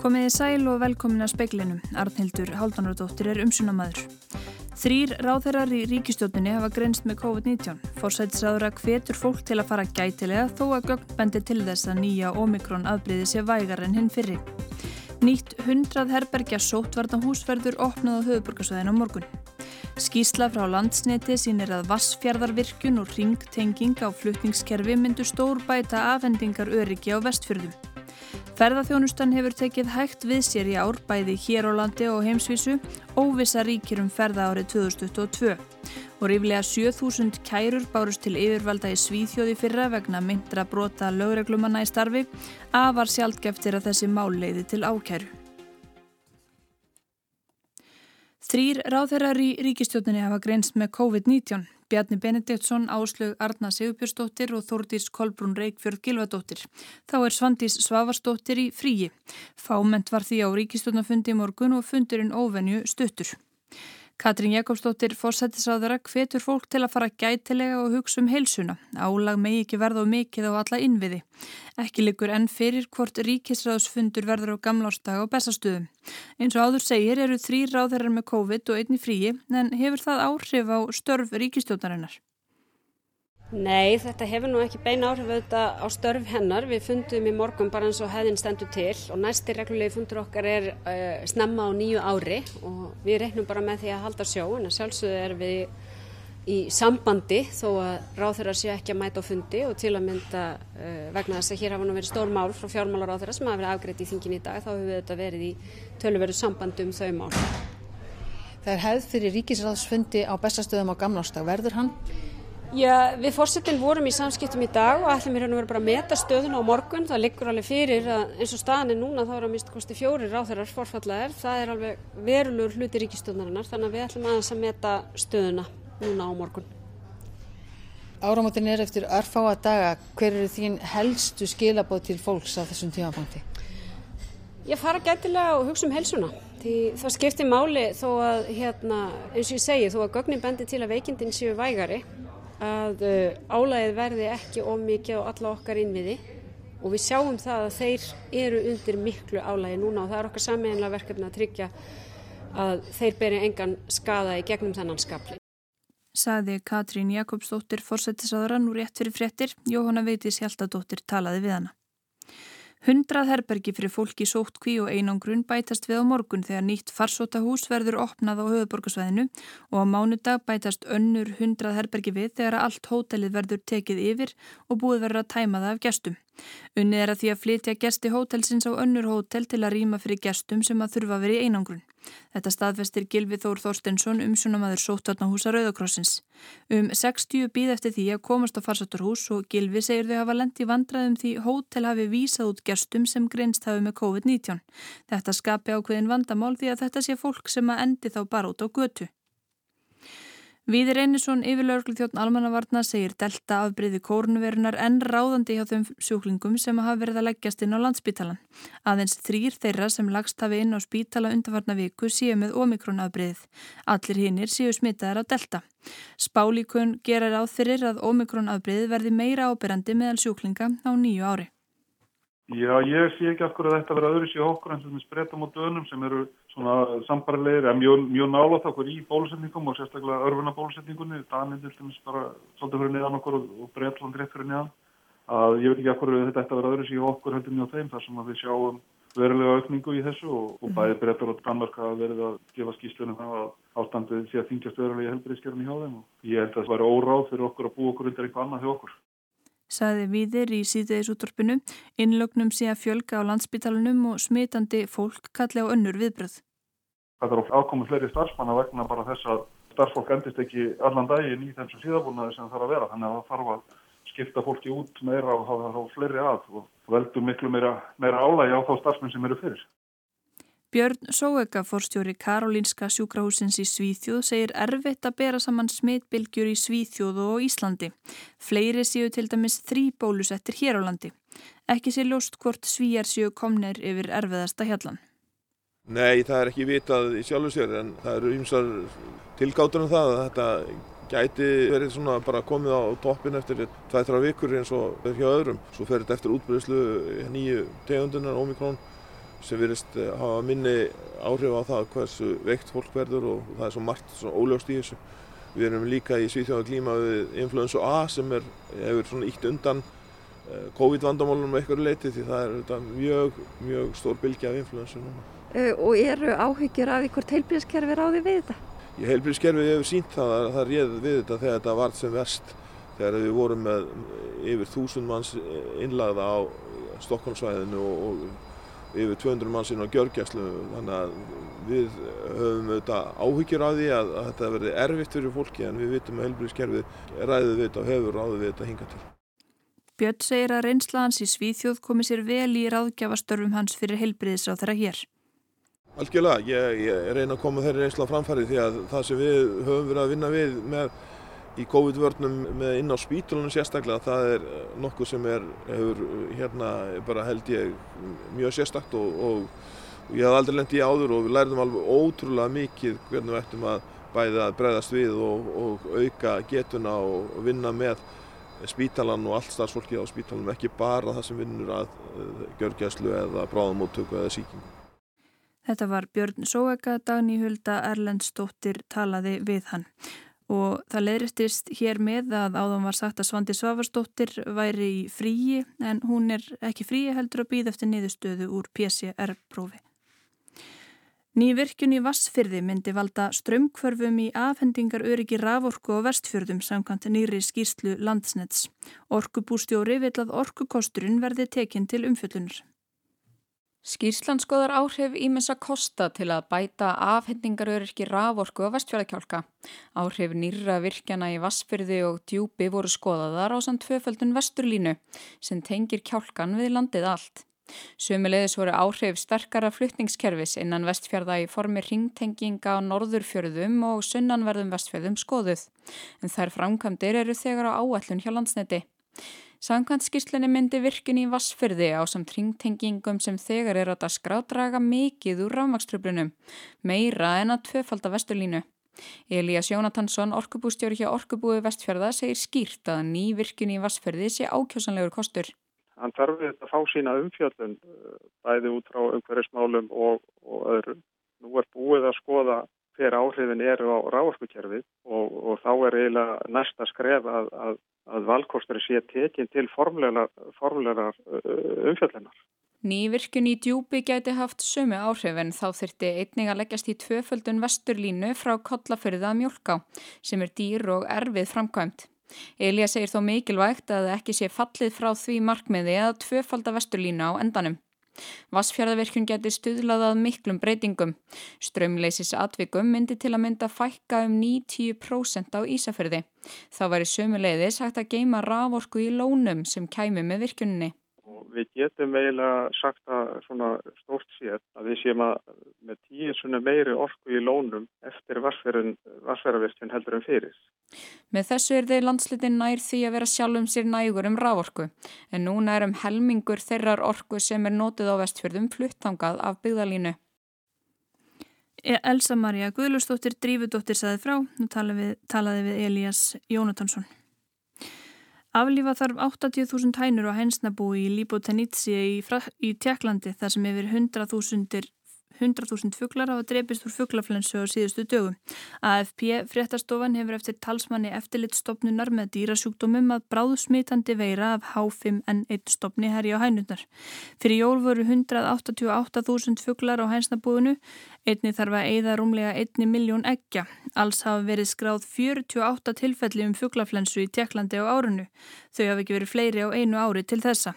Komiði sæl og velkomin að speiklinum. Arnhildur Háldanardóttir er umsunamaður. Þrýr ráðherrar í ríkistjóninni hafa grenst með COVID-19. Forsætisráðura hvetur fólk til að fara gætilega þó að gögn bendi til þess að nýja omikron afbreyði sé vægar en hinn fyrri. Nýtt hundrað herbergja sótvartan húsverður opnað á höfuborgarsvæðin á morgun. Skísla frá landsneti sínir að vassfjörðarvirkjun og ringtenging á flutningskerfi myndu stór bæta afhendingar öryggi á vestfjörðum. Ferðarþjónustan hefur tekið hægt við sér í ár bæði hér á landi og heimsvísu óvisa ríkir um ferða árið 2022 og ríflega 7000 kærur bárust til yfirvalda í Svíþjóði fyrra vegna myndra brota lögreglumanna í starfi afar sjálfgeftir að þessi mál leiði til ákæru. Þrýr ráðherrar í ríkistjóninni hafa greinst með COVID-19. Bjarni Benediktsson, Áslög Arna Sigurbjörnsdóttir og Þórdís Kolbrún Reykjörð Gilvadóttir. Þá er Svandís Svavarsdóttir í fríi. Fáment var því á ríkistjónafundi morgun og fundurinn óvenju stuttur. Katrín Jakobsdóttir fórsættisáðara hvetur fólk til að fara gætilega og hugsa um heilsuna. Álag megi ekki verða og mikið á alla innviði. Ekki likur enn fyrir hvort ríkisráðsfundur verður á gamlástag og bestastöðum. Eins og áður segir eru þrý ráðherrar með COVID og einni fríi en hefur það áhrif á störf ríkistjótarinnar. Nei, þetta hefur nú ekki beina áhrif auðvitað á störf hennar. Við fundum í morgun bara eins og hefðin stendur til og næsti reglulegi fundur okkar er uh, snemma á nýju ári og við reiknum bara með því að halda sjó en sjálfsögðu erum við í sambandi þó að ráþurra sé ekki að mæta á fundi og til að mynda uh, vegna þess að hér hafa nú verið stór mál frá fjármálar ráþurra sem hafa verið afgreitt í þingin í dag þá hefur þetta verið í tölverðu sambandi um þau mál. Það er hefð fyrir ríkisráðsfundi á bestastöðum á gamlástag. Verður hann? Já, við fórsetin vorum í samskiptum í dag og ætlum hérna að vera bara að meta stöðuna á morgun. Það liggur alveg fyrir að eins og staðan er núna þá er að mista kosti fjóri ráþeirar forfallaðir. Það er alveg verulegur hluti ríkistöðnarinnar þannig að við ætlum aðeins að meta stöðuna núna á morgun. Áramótin er eftir örfáa daga. Hver eru þín helstu skilabóð til fólks á þessum tímapunkti? Ég fara gætilega og hugsa um helsuna. Því það skiptir máli þó að, hérna, eins og ég segi, þó að gögnin bendi til að veikindin séu vægari að uh, álægið verði ekki of mikið á alla okkar innviði og við sjáum það að þeir eru undir miklu álægi núna og það er okkar sammeginlega verkefni að tryggja að þeir beri engan skada í gegnum þennan skapli. Saði Katrín Jakobsdóttir fórsættisáðara nú rétt fyrir fréttir, Jóhanna Veitis Hjaltadóttir talaði við hana. Hundrað herbergi fyrir fólki sótt kví og einangrun bætast við á morgun þegar nýtt farsótahús verður opnað á höfuborgarsvæðinu og á mánudag bætast önnur hundrað herbergi við þegar allt hótelið verður tekið yfir og búið verður að tæma það af gestum. Unnið er að því að flytja gesti hótelsins á önnur hótel til að rýma fyrir gestum sem að þurfa að vera í einangrun. Þetta staðfestir Gilvi Þór Þorstensson um sunamaður sóttarnahúsa Rauðakrossins. Um 60 býð eftir því að komast á farsáttarhús og Gilvi segir þau hafa lendi vandraðum því hótel hafi vísað út gestum sem grenst hafi með COVID-19. Þetta skapi ákveðin vandamál því að þetta sé fólk sem að endi þá bara út á götu. Víðir Einarsson yfirlaurglu þjóttn almannavarna segir delta afbreyði kórnverunar en ráðandi hjá þeim sjúklingum sem hafa verið að leggjast inn á landspítalan. Aðeins þrýr þeirra sem lagst hafi inn á spítala undarfarna viku séu með omikron afbreyðið. Allir hinnir séu smitaðar á delta. Spálíkun gerar á þeirrir að omikron afbreyðið verði meira ábyrrandi meðal sjúklinga á nýju ári. Já, ég sé ekki af hverju þetta verður öðru sér okkur en sem við spretum á dönum sem eru svona sambarlegir, eða mjög, mjög nálat okkur í bólusetningum og sérstaklega örfuna bólusetningunni, Danið til dæmis bara svolítið fyrir neðan okkur og, Breitland rétt fyrir neðan, að ég veit ekki hverju þetta ætti að vera öðru sér okkur heldur mjög þeim þar sem að við sjáum verulega aukningu í þessu og, og bæði Breitar og Danmark hafa verið að gefa skýslunum það að ástandið sé að þingjast verulega í helbriðskerfni hjá þeim og ég held að það væri óráð fyrir okkur að búa okkur undir eitthvað annað hjá okkur saði viðir í síðdegisúttorpinu, innlögnum sé að fjölga á landsbytalanum og smitandi fólk kalli á önnur viðbröð. Það er ákomið fleiri starfsmanna vegna bara þess að starfsfólk endist ekki allan daginn í þessum síðabúnaði sem það þarf að vera. Þannig að það þarf að skipta fólki út meira og hafa þá fleiri að og veldur miklu meira, meira álægi á þá starfsmenn sem eru fyrir. Björn Sóega, forstjóri Karolínska sjúkrahúsins í Svíþjóð, segir erfitt að bera saman smitbylgjur í Svíþjóð og Íslandi. Fleiri séu til dæmis þrý bólusettir hér á landi. Ekki sé ljóst hvort svíjar séu komnir yfir erfiðasta hjallan. Nei, það er ekki vitað í sjálfu sér en það eru ymsar tilgátur um það að þetta gæti verið svona bara komið á toppin eftir 2-3 vikur eins og hjá öðrum. Svo fer þetta eftir útbyrðislu nýju tegundunar, Omikron sem virðist hafa minni áhrif á það hversu veikt fólk verður og það er svo margt svo óljóst í þessu. Við erum líka í Svíþjóða klíma við influensu A sem er, hefur svona ítt undan eh, COVID-vandamálunum eitthvað leiti því það er mjög, mjög stór bylgi af influensu núna. Uh, og eru áhyggjur af hvort heilbríðskerfi ráði við þetta? Í heilbríðskerfi hefur sínt það að það réð við þetta þegar þetta var sem verst þegar við vorum með yfir þúsund manns innlagða á Stokkonsvæðinu og, og yfir 200 manns inn á Gjörgjæslu þannig að við höfum auðvitað áhyggjur af því að, að þetta verði erfitt fyrir fólki en við vitum að heilbríðskerfið ræðið við þetta og hefur ráðið við þetta hinga til. Björn segir að reynsla hans í Svíþjóð komi sér vel í ráðgjafastörfum hans fyrir heilbríðisráð þeirra hér. Algjörlega, ég, ég reyna að koma þeirri reynsla framfæri því að það sem við höfum verið að vinna við með í COVID-vörnum með inn á spítulunum sérstaklega það er nokkuð sem er, hefur hérna bara held ég mjög sérstakt og, og, og ég haf aldrei lendið í áður og við lærðum alveg ótrúlega mikið hvernig við ættum að bæða að breyðast við og, og auka getuna og vinna með spítalan og allt starfsfólkið á spítalanum ekki bara það sem vinnur að uh, gjörgjæslu eða bráðamóttöku eða síkingu. Þetta var Björn Sóega, Dagný Hulda Erlendstóttir talaði við hann og það leðristist hér með að áðan var sagt að Svandi Svavarsdóttir væri í fríi en hún er ekki fríi heldur að býða eftir niðurstöðu úr PCR-prófi. Ný virkun í Vassfyrði myndi valda strömmkvörfum í afhendingar öryggi raforku og vestfjörðum samkvæmt nýri skýrslu landsnets. Orkubústjóri vil að orkukosturinn verði tekinn til umfjöllunur. Skýrslan skoðar áhrif ímessa kosta til að bæta afhendingaröryrki raforku og vestfjörðakjálka. Áhrif nýra virkjana í Vassfyrði og djúpi voru skoðaðar á samt tvöföldun vesturlínu sem tengir kjálkan við landið allt. Sumulegis voru áhrif sterkara flutningskerfis innan vestfjörða í formi ringtenginga á norðurfjörðum og sunnanverðum vestfjörðum skoðuð. En þær framkvæmdir eru þegar á áætlun hjá landsneti. Samkvæmt skýrslinni myndi virkin í Vassfyrði á samt ringtengingum sem þegar er að dasgra draga mikið úr rafmakströflunum, meira en að tvöfalda vesturlínu. Elías Jónatansson, orkubústjóri hjá Orkubúi Vestfjörða, segir skýrt að ný virkin í Vassfyrði sé ákjósanlegur kostur. Hann þarf við að fá sína umfjöldun bæði út frá umhverfismálum og, og öðrum. Nú er búið að skoða hver áhrifin eru á ráorkukerfið og, og þá er eiginlega næsta skref að, að, að valkostur sé tekinn til formlegar umfjöldunar. Nývirkun í djúbi gæti haft sömu áhrif en þá þurfti einning að leggjast í tvöföldun vesturlínu frá kollafyrða mjölká sem er dýr og erfið framkvæmt. Elíja segir þó mikilvægt að ekki sé fallið frá því markmiði að tvöfalda vesturlínu á endanum. Vassfjörðavirkun getur stuðlaðað miklum breytingum. Strömleisis atvikum myndi til að mynda fækka um 90% á Ísafjörði. Þá væri sömuleiðis hægt að geima raforku í lónum sem kæmi með virkunni. Við getum eiginlega sagt að svona stórt sér að við séum að með tíu svona meiri orku í lónum eftir vassfjörðavirkun heldur en fyrir. Með þessu er þeir landslitin nær því að vera sjálfum sér nægur um rávorku en núna er um helmingur þeirrar orku sem er nótið á vestfjörðum fluttangað af byggðalínu. Elsa Maria Guðlustóttir Drífudóttir saði frá, nú talaði við, talaði við Elías Jónatansson. Aflífa þarf 80.000 hænur á hensnabúi í Libotenitsi í, í Tjekklandi þar sem yfir 100.000 100.000 fugglar hafa drepist úr fugglaflensu á síðustu dögum. AFP fréttastofan hefur eftir talsmanni eftirlitstofnunar með dýrasjúkdómum að bráðsmitandi veira af H5N1 stofni herri á hænundar. Fyrir jól voru 188.000 fugglar á hænsnabúinu, einni þarf að eigða rúmlega 1 miljón eggja. Alls hafa verið skráð 48 tilfelli um fugglaflensu í Tjekklandi á árunu. Þau hafi ekki verið fleiri á einu ári til þessa.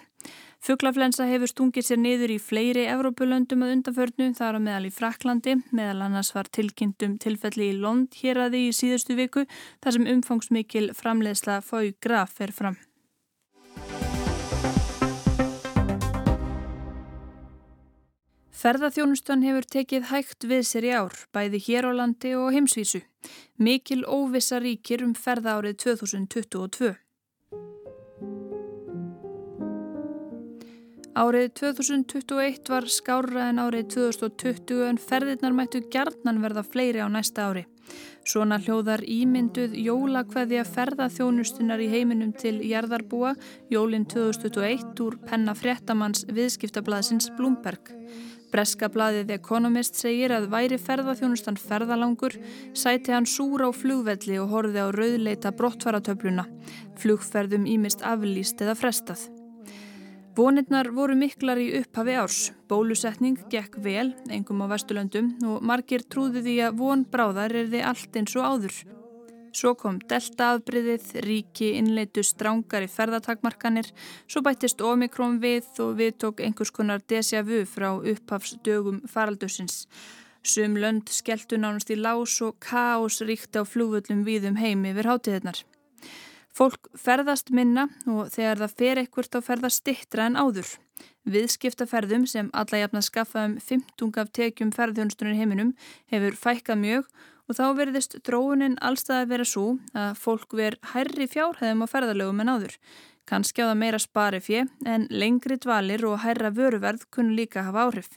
Fuglaflensa hefur stungið sér niður í fleiri Evrópulöndum að undanförnu þar á meðal í Fraklandi, meðal annars var tilkynntum tilfelli í Lond hér að því í síðustu viku þar sem umfangsmikil framleiðsla fói graf er fram. Ferðarþjónustan hefur tekið hægt við sér í ár, bæði hér á landi og heimsvísu. Mikil óvissa ríkir um ferðárið 2022. Árið 2021 var skárra en árið 2020 en ferðirnar mættu gjarnan verða fleiri á næsta ári. Svona hljóðar ímynduð jólakveðja ferðaþjónustunar í heiminum til jarðarbúa jólinn 2021 úr penna fréttamanns viðskiptablaðsins Blúmberg. Breska blaðið Economist segir að væri ferðaþjónustan ferðalangur, sæti hann súr á flugvelli og horfi á rauðleita brottfaratöfluna, flugferðum ímist aflýst eða frestað. Vonirnar voru miklar í upphafi árs, bólusetning gekk vel, engum á Vesturlöndum og margir trúði því að von bráðar er þið allt eins og áður. Svo kom deltaafbryðið, ríki innleitu strángari ferðatakmarkanir, svo bættist Omikron við og við tók einhvers konar desja vu frá upphafsdögum faraldusins. Sum lönd skelltu nánast í lás og káos ríkti á flúvöllum víðum heim yfir hátíðirnar. Fólk ferðast minna og þegar það fer ekkert á ferðast stittra en áður. Viðskiptaferðum sem alla jafna skaffa um 15 af tekjum ferðjónustunir heiminum hefur fækkað mjög og þá verðist dróunin allstað að vera svo að fólk ver hærri fjárhæðum á ferðalögum en áður. Kanski á það meira spari fjö en lengri dvalir og hærra vöruverð kunn líka hafa áhrif.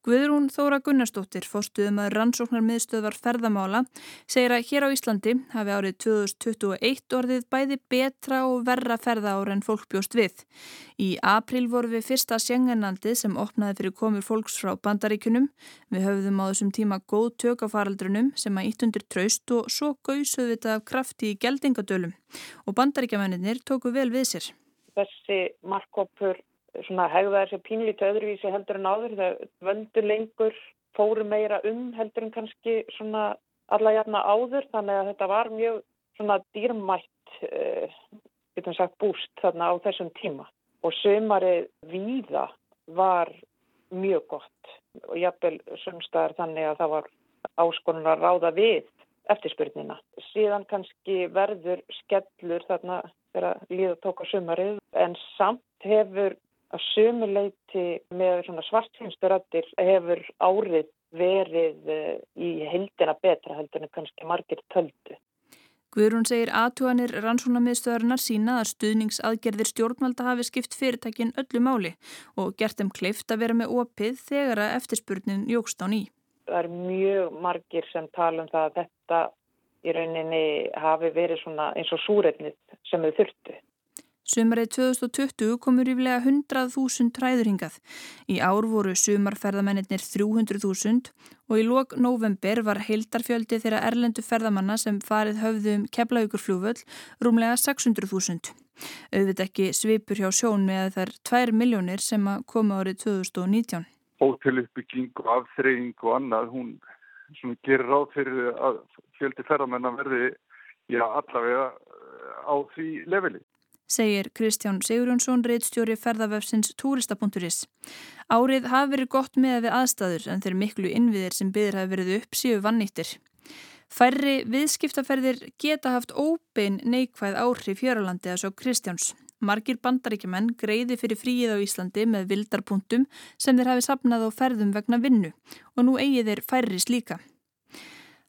Guðrún Þóra Gunnarsdóttir, fórstuðum að rannsóknar miðstöðvar ferðamála, segir að hér á Íslandi hafi árið 2021 orðið bæði betra og verra ferðaára en fólk bjóst við. Í april voru við fyrsta sjenganandi sem opnaði fyrir komur fólks frá bandaríkunum. Við höfðum á þessum tíma góð tök á faraldrunum sem að ítt undir traust og svo gauðsöðu þetta af krafti í geldingadölum og bandaríkjamennir tóku vel við sér. Þessi markkópur svona hegða þessi pínlítið öðruvísi heldur en áður þegar völdu lengur fóru meira um heldur en kannski svona alla jafna áður þannig að þetta var mjög svona dýrmætt uh, getum sagt búst þarna á þessum tíma og sömarið víða var mjög gott og jafnvel sumstaðar þannig að það var áskonun að ráða við eftirspurnina. Síðan kannski verður skellur þarna þegar líða tók á sömarið en samt hefur að sömuleiti með svartfinnsturættir hefur árið verið eh, í heldina betra heldur en kannski margir töldu. Guðrún segir aðtúanir rannsónamiðstöðarinnar sína að stuðningsaðgerðir stjórnvalda hafi skipt fyrirtækin öllu máli og gert þeim kleift að vera með opið þegar að eftirspurnin jógst á ný. Það er mjög margir sem tala um það að þetta í rauninni hafi verið eins og súreitnið sem þau þurftu. Sumarið 2020 komur yfirlega 100.000 træðurhingað. Í ár voru sumarferðamennir 300.000 og í lok november var heildarfjöldi þeirra erlendu ferðamanna sem farið höfðum um keflaugur rúmlega 600.000. Auðvitað ekki svipur hjá sjón með þær 2 miljónir sem koma árið 2019. Hóteluppbygging og afþreying og annað, hún gerir ráð fyrir að fjöldi ferðamennar verði já, allavega á því leveli segir Kristján Sigurjónsson, reittstjóri ferðavefsins Túrista.is. Árið hafi verið gott með við aðstæður en þeir miklu innviðir sem byður hafi verið upp síu vannýttir. Færri viðskiptaferðir geta haft óbein neikvæð áhrif fjöralandi að svo Kristjáns. Margir bandaríkjumenn greiði fyrir fríið á Íslandi með vildarpunktum sem þeir hafi sapnað á ferðum vegna vinnu og nú eigi þeir færri slíka.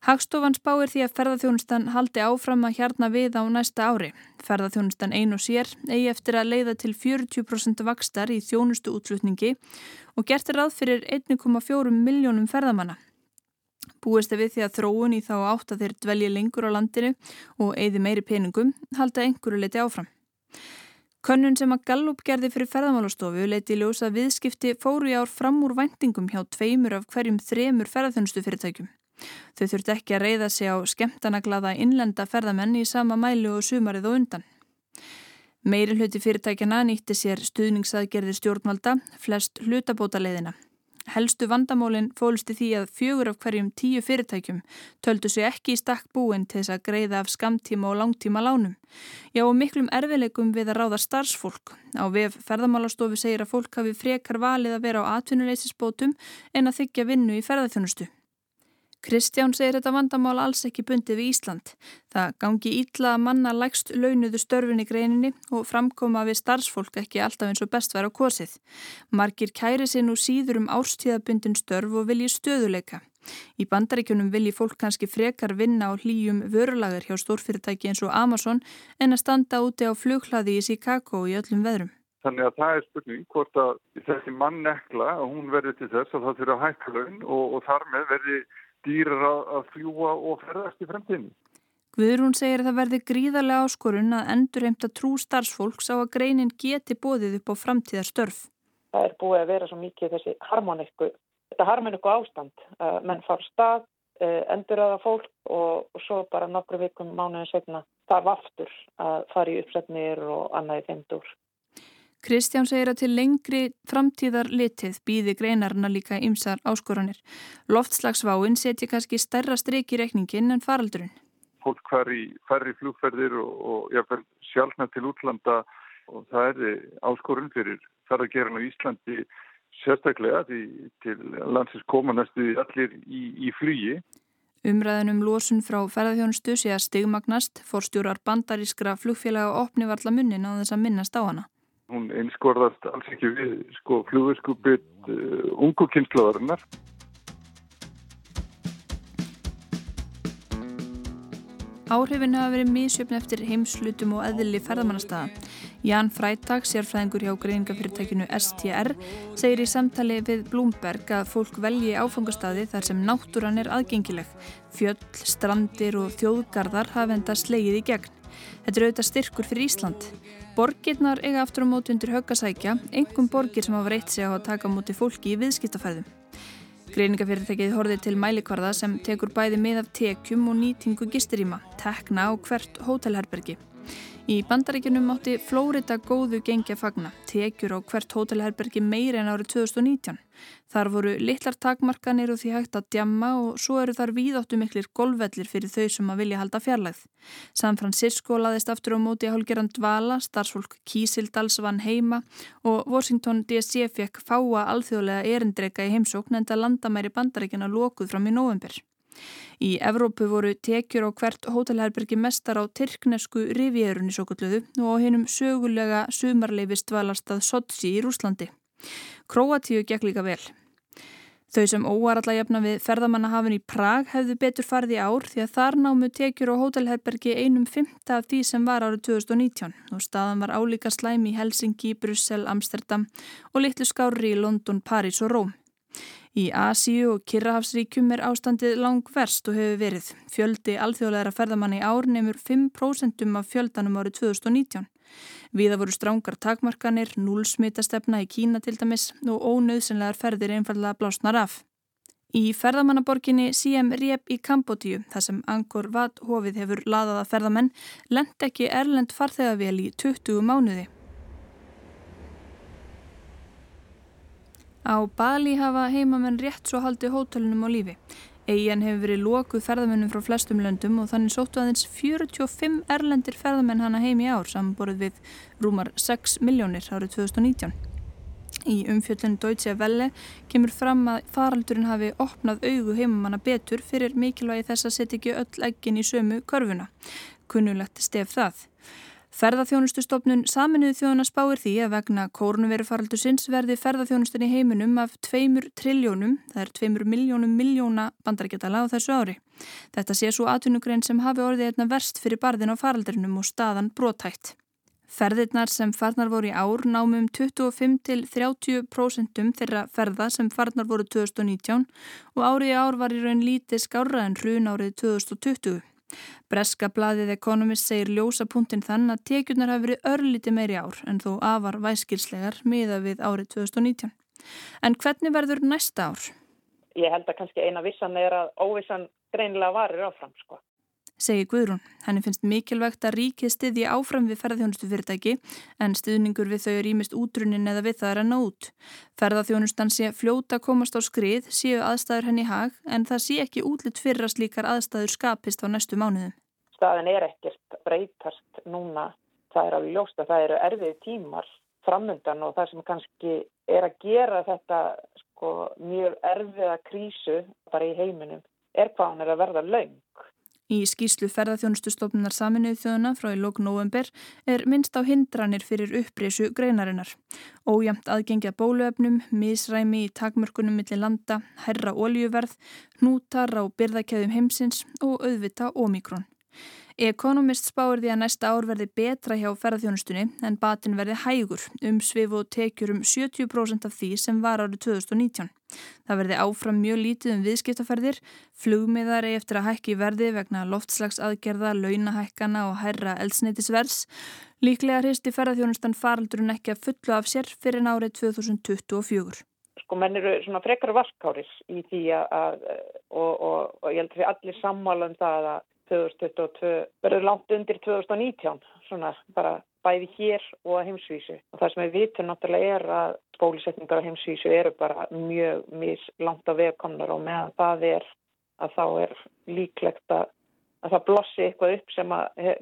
Hagstofan spáir því að ferðarþjónustan haldi áfram að hjarna við á næsta ári. Ferðarþjónustan ein og sér eigi eftir að leiða til 40% vakstar í þjónustu útlutningi og gert er ráð fyrir 1,4 miljónum ferðamanna. Búist er við því að þróun í þá átt að þeir dvelji lengur á landinu og eigði meiri peningum halda einhverju leiti áfram. Könnun sem að Gallup gerði fyrir ferðamálastofu leiti ljósa viðskipti fóru í ár fram úr væntingum hjá tveimur af hverjum þremur ferðarþjónustu fyrirtækjum. Þau þurft ekki að reyða sig á skemmtanaglada innlenda ferðamenn í sama mælu og sumarið og undan. Meiri hluti fyrirtækjana nýtti sér stuðningsaðgerði stjórnvalda, flest hlutabóta leiðina. Helstu vandamólinn fólsti því að fjögur af hverjum tíu fyrirtækjum töldu sig ekki í stakk búin til þess að greiða af skamtíma og langtíma lánum. Já og miklum erfileikum við að ráða starfsfólk. Á VF ferðamálastofu segir að fólk hafi frekar valið að vera á atvinnuleysisbótum en að þykja vinnu í ferðarþjónustu. Kristján segir þetta vandamál alls ekki bundið við Ísland. Það gangi ítla að manna lægst launuðu störfin í greininni og framkoma við starfsfólk ekki alltaf eins og best væri á kosið. Margir kæri sér nú síður um árstíðabundin störf og vilji stöðuleika. Í bandaríkjunum vilji fólk kannski frekar vinna á hlýjum vörulagur hjá stórfyrirtæki eins og Amazon en að standa úti á flughlaði í Chicago í öllum veðrum. Þannig að það er spurning hvort að þessi mann nekla, hún verður til þess að það fyrir að hætta laun og, og þar með verði dýrar að fljúa og ferðast í fremdini. Guðrún segir að það verði gríðarlega áskorun að endurheimta trú starfsfólks á að greinin geti bóðið upp á framtíðarstörf. það er búið að vera svo mikið þessi harmonikku, þetta harmonikku ástand, menn fara stað, endur aða fólk og, og svo bara nokkru vikum mánuðin segna þarf aftur að fara í uppsetnir og annaði þeimdur. Kristján segir að til lengri framtíðar litið býði greinarna líka ymsar áskoranir. Loftslagsváinn setji kannski stærra streik í rekningin en faraldurinn. Fólk fari, fari flugferðir og, og sjálfna til útlanda og það er áskorun fyrir ferðargerðan á Íslandi sérstaklega því til landsins koma næstu allir í, í flugi. Umræðin um losun frá ferðarþjónustu sé að stigmagnast fórstjórar bandarískra flugfélaga opni varla munnin á þess að minnast á hana. Hún einskorðast alls ekki við sko flugurskupið uh, ungu kynnslóðarinnar. Áhrifin hafa verið mísjöfn eftir heimslutum og eðli ferðamannastaða. Jan Freitag, sérfræðingur hjá greiningafyrirtækinu STR, segir í samtali við Blúmberg að fólk velji áfangastadi þar sem náttúran er aðgengileg. Fjöll, strandir og þjóðgarðar hafa enda slegið í gegn. Þetta er auðvitað styrkur fyrir Ísland. Borgirnar eiga aftur á móti undir höggasækja, engum borgir sem hafa reitt sig á að taka móti fólki í viðskiptafæðum. Greiningafyrirtækið horfið til mælikvarða sem tekur bæði með af tekjum og nýtingu gisturíma, tekna á hvert hótelherbergi. Í bandaríkjunum átti Flórida góðu gengja fagna, tekjur á hvert hótelherbergi meir en árið 2019. Þar voru litlar takmarkanir og því hægt að djamma og svo eru þar víðáttu miklir golfvellir fyrir þau sem að vilja halda fjarlægð. San Francisco laðist aftur á móti að hálgeran dvala, starfsfólk Kísildals vann heima og Washington DC fekk fáa alþjóðlega erindreika í heimsókn en það landamæri bandaríkjana lokuð fram í november. Í Evrópu voru tekjur á hvert hótelherbergi mestar á Tyrknesku rivjörunni svo kulluðu og hennum sögulega sumarleifist valastað Sochi í Rúslandi. Kroatíu gekk líka vel. Þau sem óar alla jafna við ferðamannahafin í Prag hefðu betur farið í ár því að þar námu tekjur á hótelherbergi einum fymta af því sem var árið 2019 og staðan var álíka slæm í Helsingi, Brussel, Amsterdam og litlu skári í London, Paris og Róm. Í Asíu og Kirrahafsríkjum er ástandið langverst og hefur verið. Fjöldi alþjóðleira ferðamanni ár nefnur 5% af fjöldanum árið 2019. Viða voru strángar takmarkanir, núlsmitastefna í Kína til dæmis og ónauðsynlegar ferðir einfallega blásnar af. Í ferðamannaborginni Siem Reap í Kambodíu, þar sem Angkor Wat hofið hefur laðaða ferðamenn, lend ekki erlend farþegavél í 20 mánuði. Á Bali hafa heimamenn rétt svo haldi hótelunum á lífi. Eigin hefur verið lokuð ferðamennum frá flestum löndum og þannig sóttu aðeins 45 erlendir ferðamenn hana heim í ár samborið við rúmar 6 miljónir árið 2019. Í umfjöldun Deutsche Welle kemur fram að faraldurinn hafi opnað augu heimamanna betur fyrir mikilvægi þess að setja ekki öll eggin í sömu körfuna. Kunnulegt stef það. Ferðarþjónustustofnun saminuðu þjóðuna spáir því að vegna kórnverufaraldur sinns verði ferðarþjónustin í heiminum af tveimur triljónum, það er tveimur miljónum miljóna bandarækjadala á þessu ári. Þetta sé svo atvinnugrein sem hafi orðið einna verst fyrir barðin á faraldurinnum og staðan brotætt. Ferðirnar sem farnar voru í ár námum 25 til 30% þeirra ferða sem farnar voru 2019 og árið í ár var í raun lítið skárra en hrun árið 2020. Breska bladið Economist segir ljósapunktin þann að tekjurnar hafi verið örlíti meiri ár en þó afar væskilslegar miða við árið 2019. En hvernig verður næsta ár? Ég held að kannski eina vissan er að óvissan greinilega varir áfram sko segi Guðrún. Henni finnst mikilvægt að ríkið stiðji áfram við ferðarþjónustu fyrirtæki en stuðningur við þau er ímist útrunin eða við það er að ná út. Ferðarþjónustan sé fljóta komast á skrið, séu aðstæður henni hag en það sé ekki útlitt fyrir að slíkar aðstæður skapist á næstu mánuðum. Staðin er ekkert breytast núna. Það er alveg ljóst að það eru erfið tímar framöndan og það sem kannski er að gera þetta sko, mjög erfiða krísu bara í heiminum er hvað hann er að verða laung. Í skýslu ferðarþjónustustofnunar saminuð þjóðuna frá í lók november er minnst á hindranir fyrir upprisu greinarinnar. Ójamt aðgengja bóluefnum, misræmi í takmörkunum millir landa, herra oljuverð, hnútar á byrðakæðum heimsins og auðvita ómikrón. Economist spáir því að næsta ár verði betra hjá ferðarþjónustunni en batin verði hægur um svif og tekjur um 70% af því sem var árið 2019. Það verði áfram mjög lítið um viðskiptaferðir, flugmiðar eigi eftir að hækki verði vegna loftslagsaðgerða, launahækkana og hærra eldsneitisverðs. Líklega hristi ferðarþjónustan faraldurinn ekki að fullu af sér fyrir nárið 2024. Sko menn eru svona frekar varkáris í því að, og, og, og ég held að allir sammála um það að 2022 verður langt undir 2019, svona bara bæði hér og að heimsvísu. Og það sem við vitum náttúrulega er að bólusetningar á heimsvísu eru bara mjög mis langt á vegkomnar og meðan það er að þá er líklegt að, að það blossi eitthvað upp sem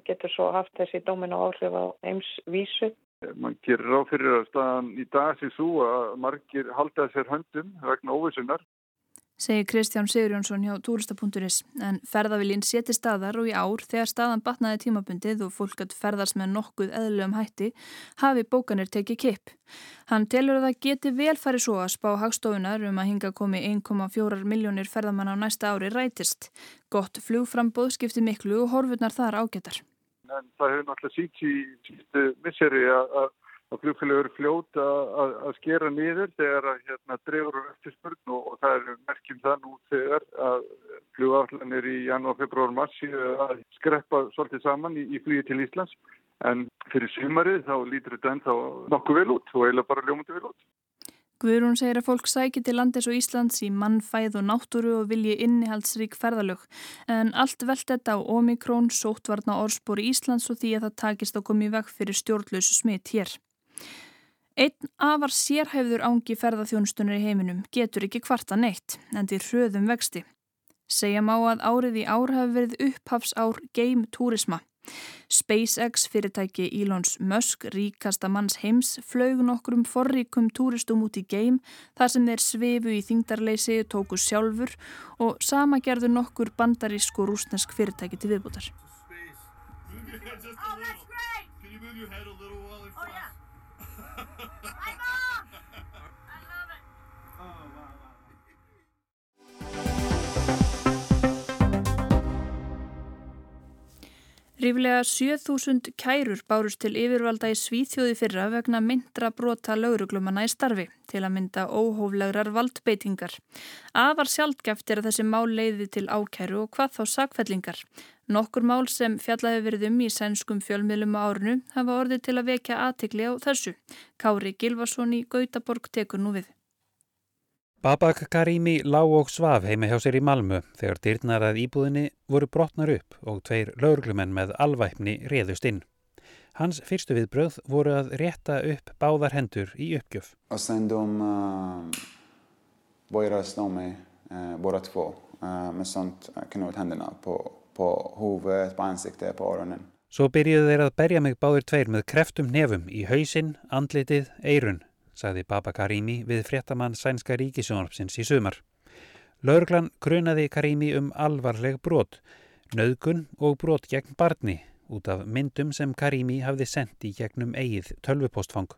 getur svo haft þessi dómin og áhrif á heimsvísu. Man gerir á fyrir að staðan í dag sé svo að margir halda sér höndum vegna óvissunar segir Kristján Sigurjónsson hjá Túrista.is en ferðaviljinn seti staðar og í ár þegar staðan batnaði tímabundið og fólk að ferðast með nokkuð eðlum hætti hafi bókanir tekið kipp. Hann telur að það geti vel farið svo að spá hagstofunar um að hinga komi 1,4 miljónir ferðamann á næsta ári rætist. Gott flugframbóð skipti miklu og horfurnar þar ágættar. En það hefur náttúrulega síkt í sístu misseri að að flugfélag eru fljóta að, að skera niður þegar að hérna, drefur og eftirspurn og, og það er merkjum það nú þegar að flugaflanir í janúar, februar, massi að skreppa svolítið saman í, í flugi til Íslands en fyrir sumarið þá lítur þetta ennþá nokkuð vel út og eiginlega bara ljómundi vel út. Guðrún segir að fólk sæki til landis og Íslands í mannfæð og náttúru og vilji innihaldsrík ferðalög en allt velt þetta á Omikrón, sótvarna orðspor í Íslands og því að það takist að koma í veg fyrir stjórnlausu smitt hér. Einn afar sérhæfður ángi ferðarþjónustunir í heiminum getur ekki kvarta neitt, en því hröðum vexti. Segja má að árið í ár hafi verið upphafsár game túrisma. SpaceX fyrirtæki Elons Musk, ríkasta manns heims, flög nokkrum forríkum túristum út í game þar sem þeir svefu í þingdarleysi, tóku sjálfur og sama gerðu nokkur bandarísk og rúsnesk fyrirtæki til viðbútar. Ríflega 7000 kærur bárust til yfirvalda í Svíþjóði fyrra vegna myndra brota lauruglumanna í starfi til að mynda óhóflegrar valdbeitingar. Afar sjálfgeft er að þessi mál leiði til ákæru og hvað þá sakfellingar. Nokkur mál sem fjallaði verið um í sænskum fjölmiðlum á árinu hafa orðið til að vekja aðtikli á þessu. Kári Gilvason í Gautaborg tekur nú við. Babak Karimi lág og svaf heima hjá sér í Malmu þegar dyrnar að íbúðinni voru brotnar upp og tveir laurglumenn með alvæpni réðust inn. Hans fyrstu viðbröð voru að rétta upp báðar hendur í uppgjöf. Och sen de uh, började slå mig, uh, båda två, uh, med sånt knut händerna på, på huvudet, på ansiktet, på öronen. Svo byrjuðu þeir að berja mig báður tveir með kreftum nefum í hausinn, andlitið, eirun sagði Baba Karimi við fréttamann sænska ríkisjónarpsins í sumar. Laurglan grunaði Karimi um alvarleg brot, nöðgun og brot gegn barni út af myndum sem Karimi hafði sendt í gegnum eigið tölvupostfang.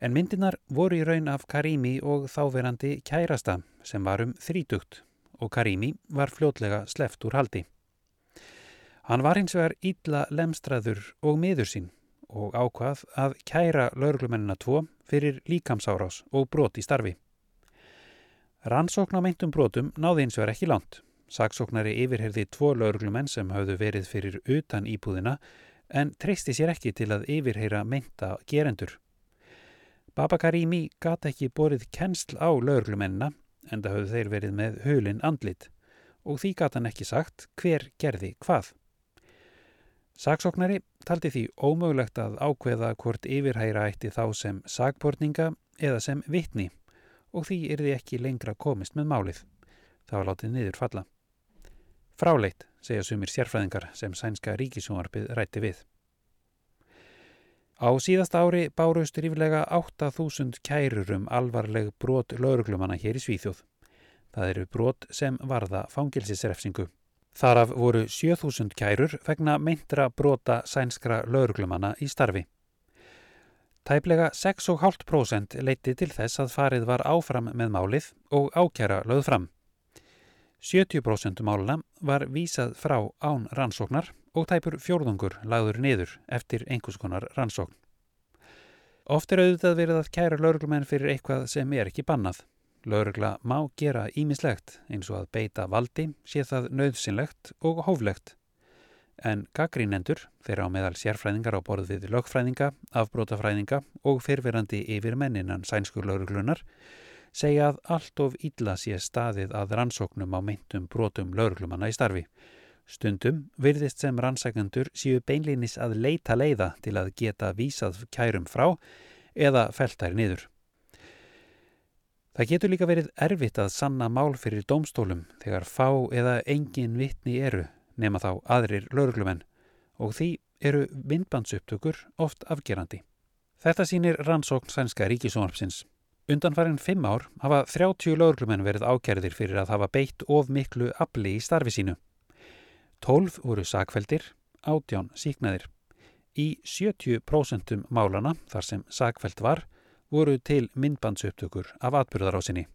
En myndinar voru í raun af Karimi og þáverandi kærasta sem var um þrítugt og Karimi var fljótlega sleft úr haldi. Hann var hins vegar ítla lemstraður og miður sín og ákvað að kæra lauruglumennina tvo fyrir líkamsárás og brot í starfi. Rannsókn á meintum brotum náði eins og er ekki langt. Saksóknari yfirherði tvo lauruglumenn sem hafðu verið fyrir utan íbúðina en treysti sér ekki til að yfirheyra meinta gerendur. Baba Karimi gata ekki borið kennsl á lauruglumennina en það hafðu þeir verið með hulin andlit og því gata hann ekki sagt hver gerði hvað. Saksóknari taldi því ómögulegt að ákveða hvort yfirhæra ætti þá sem sagbortninga eða sem vittni og því er því ekki lengra komist með málið. Það var látið niður falla. Fráleitt, segja sumir sérfræðingar sem sænska ríkisjónarpið rætti við. Á síðast ári bárust ríflega 8.000 kærur um alvarleg brot lauruglumanna hér í Svíþjóð. Það eru brot sem varða fangilsisrefsingu. Þaraf voru 7000 kærur vegna meintra brota sænskra lauruglumanna í starfi. Tæplega 6,5% leiti til þess að farið var áfram með málið og ákjara lögð fram. 70% máluna var vísað frá án rannsóknar og tæpur fjórðungur lagður niður eftir einhvers konar rannsókn. Oft er auðvitað verið að kæra lauruglumenn fyrir eitthvað sem er ekki bannað. Laurugla má gera ímislegt eins og að beita valdi sé það nöðsynlegt og hóflegt. En gaggrínendur, þeirra á meðal sérfræðingar á borð við lögfræðinga, afbrótafræðinga og fyrfirandi yfir menninan sænsku lauruglunar, segja að allt of illa sé staðið að rannsóknum á meintum brotum lauruglumanna í starfi. Stundum virðist sem rannsækandur séu beinlinis að leita leiða til að geta vísað kærum frá eða feltær niður. Það getur líka verið erfitt að sanna mál fyrir dómstólum þegar fá eða engin vittni eru nema þá aðrir lauruglumenn og því eru myndbandsupptökur oft afgerandi. Þetta sínir rannsókn sænska ríkisónarpsins. Undanfærin fimm ár hafa 30 lauruglumenn verið ákerðir fyrir að hafa beitt of miklu afli í starfi sínu. 12 voru sakveldir, 18 síknaðir. Í 70% málana þar sem sakveld var voru til myndbandsupptökur af atbyrðarásinni.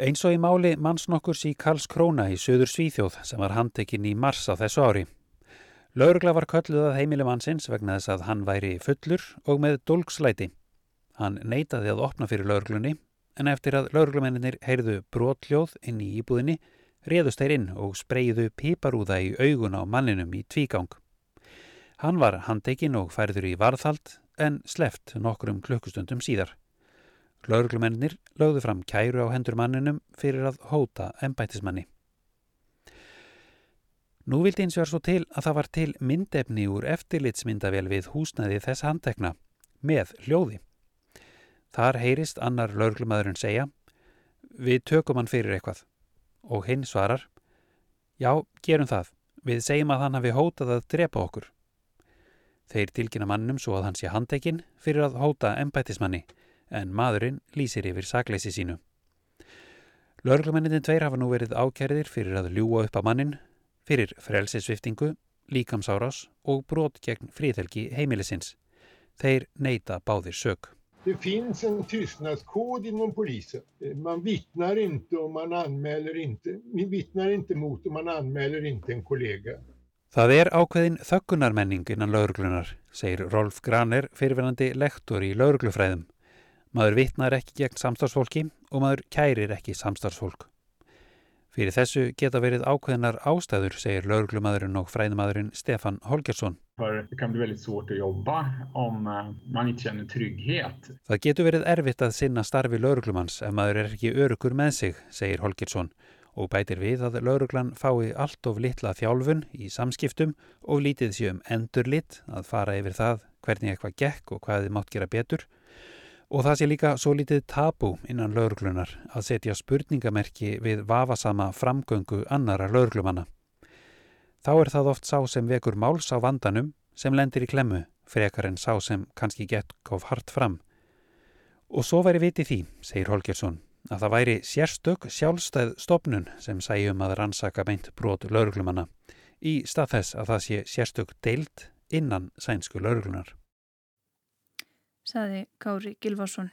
Eins og í máli mannsnokkurs í Karls Króna í söður Svíþjóð sem var handtekinn í mars á þessu ári. Laurugla var kölluð að heimili mannsins vegna þess að hann væri fullur og með dulgslæti. Hann neytaði að opna fyrir lauruglunni en eftir að lauruglumenninir heyrðu brotljóð inn í íbúðinni réðust þeir inn og spreyðu piparúða í augun á manninum í tvígang. Hann var handtekinn og færður í varðhald en sleft nokkrum klukkustundum síðar. Lauruglumennir lögðu fram kæru á hendur manninum fyrir að hóta ennbætismanni. Nú vildi eins verð svo til að það var til myndefni úr eftirlitsmyndavel við húsnaði þess handtekna, með hljóði. Þar heyrist annar lauruglumadurinn segja, við tökum hann fyrir eitthvað. Og hinn svarar, já, gerum það, við segjum að hann hafi hótað að drepa okkur. Þeir tilkynna mannum svo að hann sé handtekinn fyrir að hóta ennbætismanni, en maðurinn lýsir yfir sakleysi sínu. Lörglumennin tveir hafa nú verið ákjæriðir fyrir að ljúa upp að mannin, fyrir frelsisviftingu, líkamsárás og brot gegn fríðhelgi heimilisins. Þeir neyta báðir sög. Det finns en tystnadskod inom polisen. Man vittnar inte och man anmäler inte. Man vittnar inte mot och man anmäler inte en kollega. Það er ákveðin þökkunarmenning innan lauruglunar, segir Rolf Graner, fyrirverandi lektor í lauruglufræðum. Maður vittnar ekki gegn samstarfsfólki og maður kærir ekki samstarfsfólk. Fyrir þessu geta verið ákveðinar ástæður, segir lauruglumadurinn og fræðumadurinn Stefan Holgersson. Trygghet. Það getur verið erfitt að sinna starfi lauruglumans ef maður er ekki örugur með sig, segir Holgersson og bætir við að lauruglan fái allt of litla þjálfun í samskiptum og lítið sér um endurlit að fara yfir það hvernig eitthvað gekk og hvað þið mátt gera betur Og það sé líka svo lítið tabu innan lauruglunar að setja spurningamerki við vafasama framgöngu annara lauruglumanna. Þá er það oft sá sem vekur máls á vandanum sem lendir í klemmu, frekar en sá sem kannski gett góf hart fram. Og svo væri viti því, segir Holgersson, að það væri sérstök sjálfstæð stopnun sem sæjum að rannsaka beint brot lauruglumanna í stað þess að það sé sérstök deilt innan sænsku lauruglunar saði Kári Gilvarsson.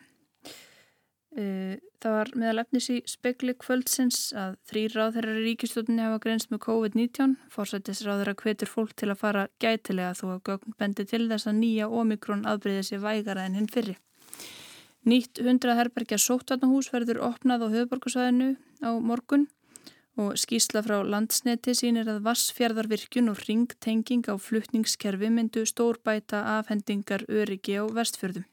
Það var meðal efnis í spekli kvöldsins að þrýr ráðherrar í ríkistjóninni hafa grenst með COVID-19. Fórsættisráðherra hvetur fólk til að fara gætilega þó að gögn bendi til þess að nýja omikrón aðbreyði sér vægara en hinn fyrri. Nýtt 100 herbergja sóttvarnahús verður opnað á höfuborgarsvæðinu á morgun og skísla frá landsneti sínir að vassfjörðarvirkjun og ringtenging á fluttningskerfi myndu stórbæta afhendingar öryggi á vestfjörðum.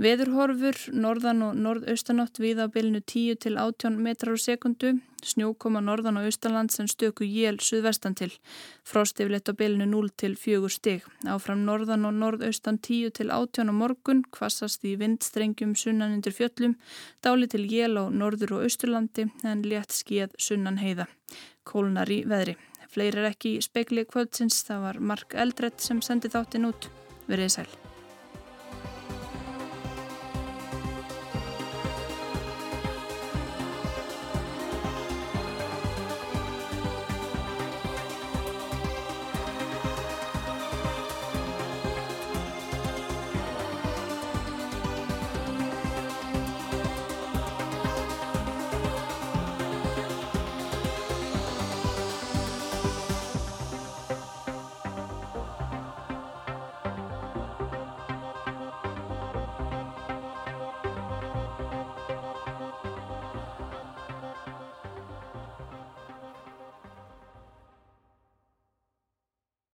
Veðurhorfur, norðan og norðaustanátt við á bylnu 10 til 18 metrar á sekundu, snjókoma norðan og austaland sem stöku jél suðvestan til, frostifleitt á bylnu 0 til 4 stig, áfram norðan og norðaustan 10 til 18 á morgun, kvassast í vindstrengjum sunnan undir fjöllum, dáli til jél á norður og austurlandi en létt skíð sunnan heiða, kólnar í veðri. Fleiri er ekki í spekli kvöldsins, það var Mark Eldrett sem sendi þáttinn út, verið sæl.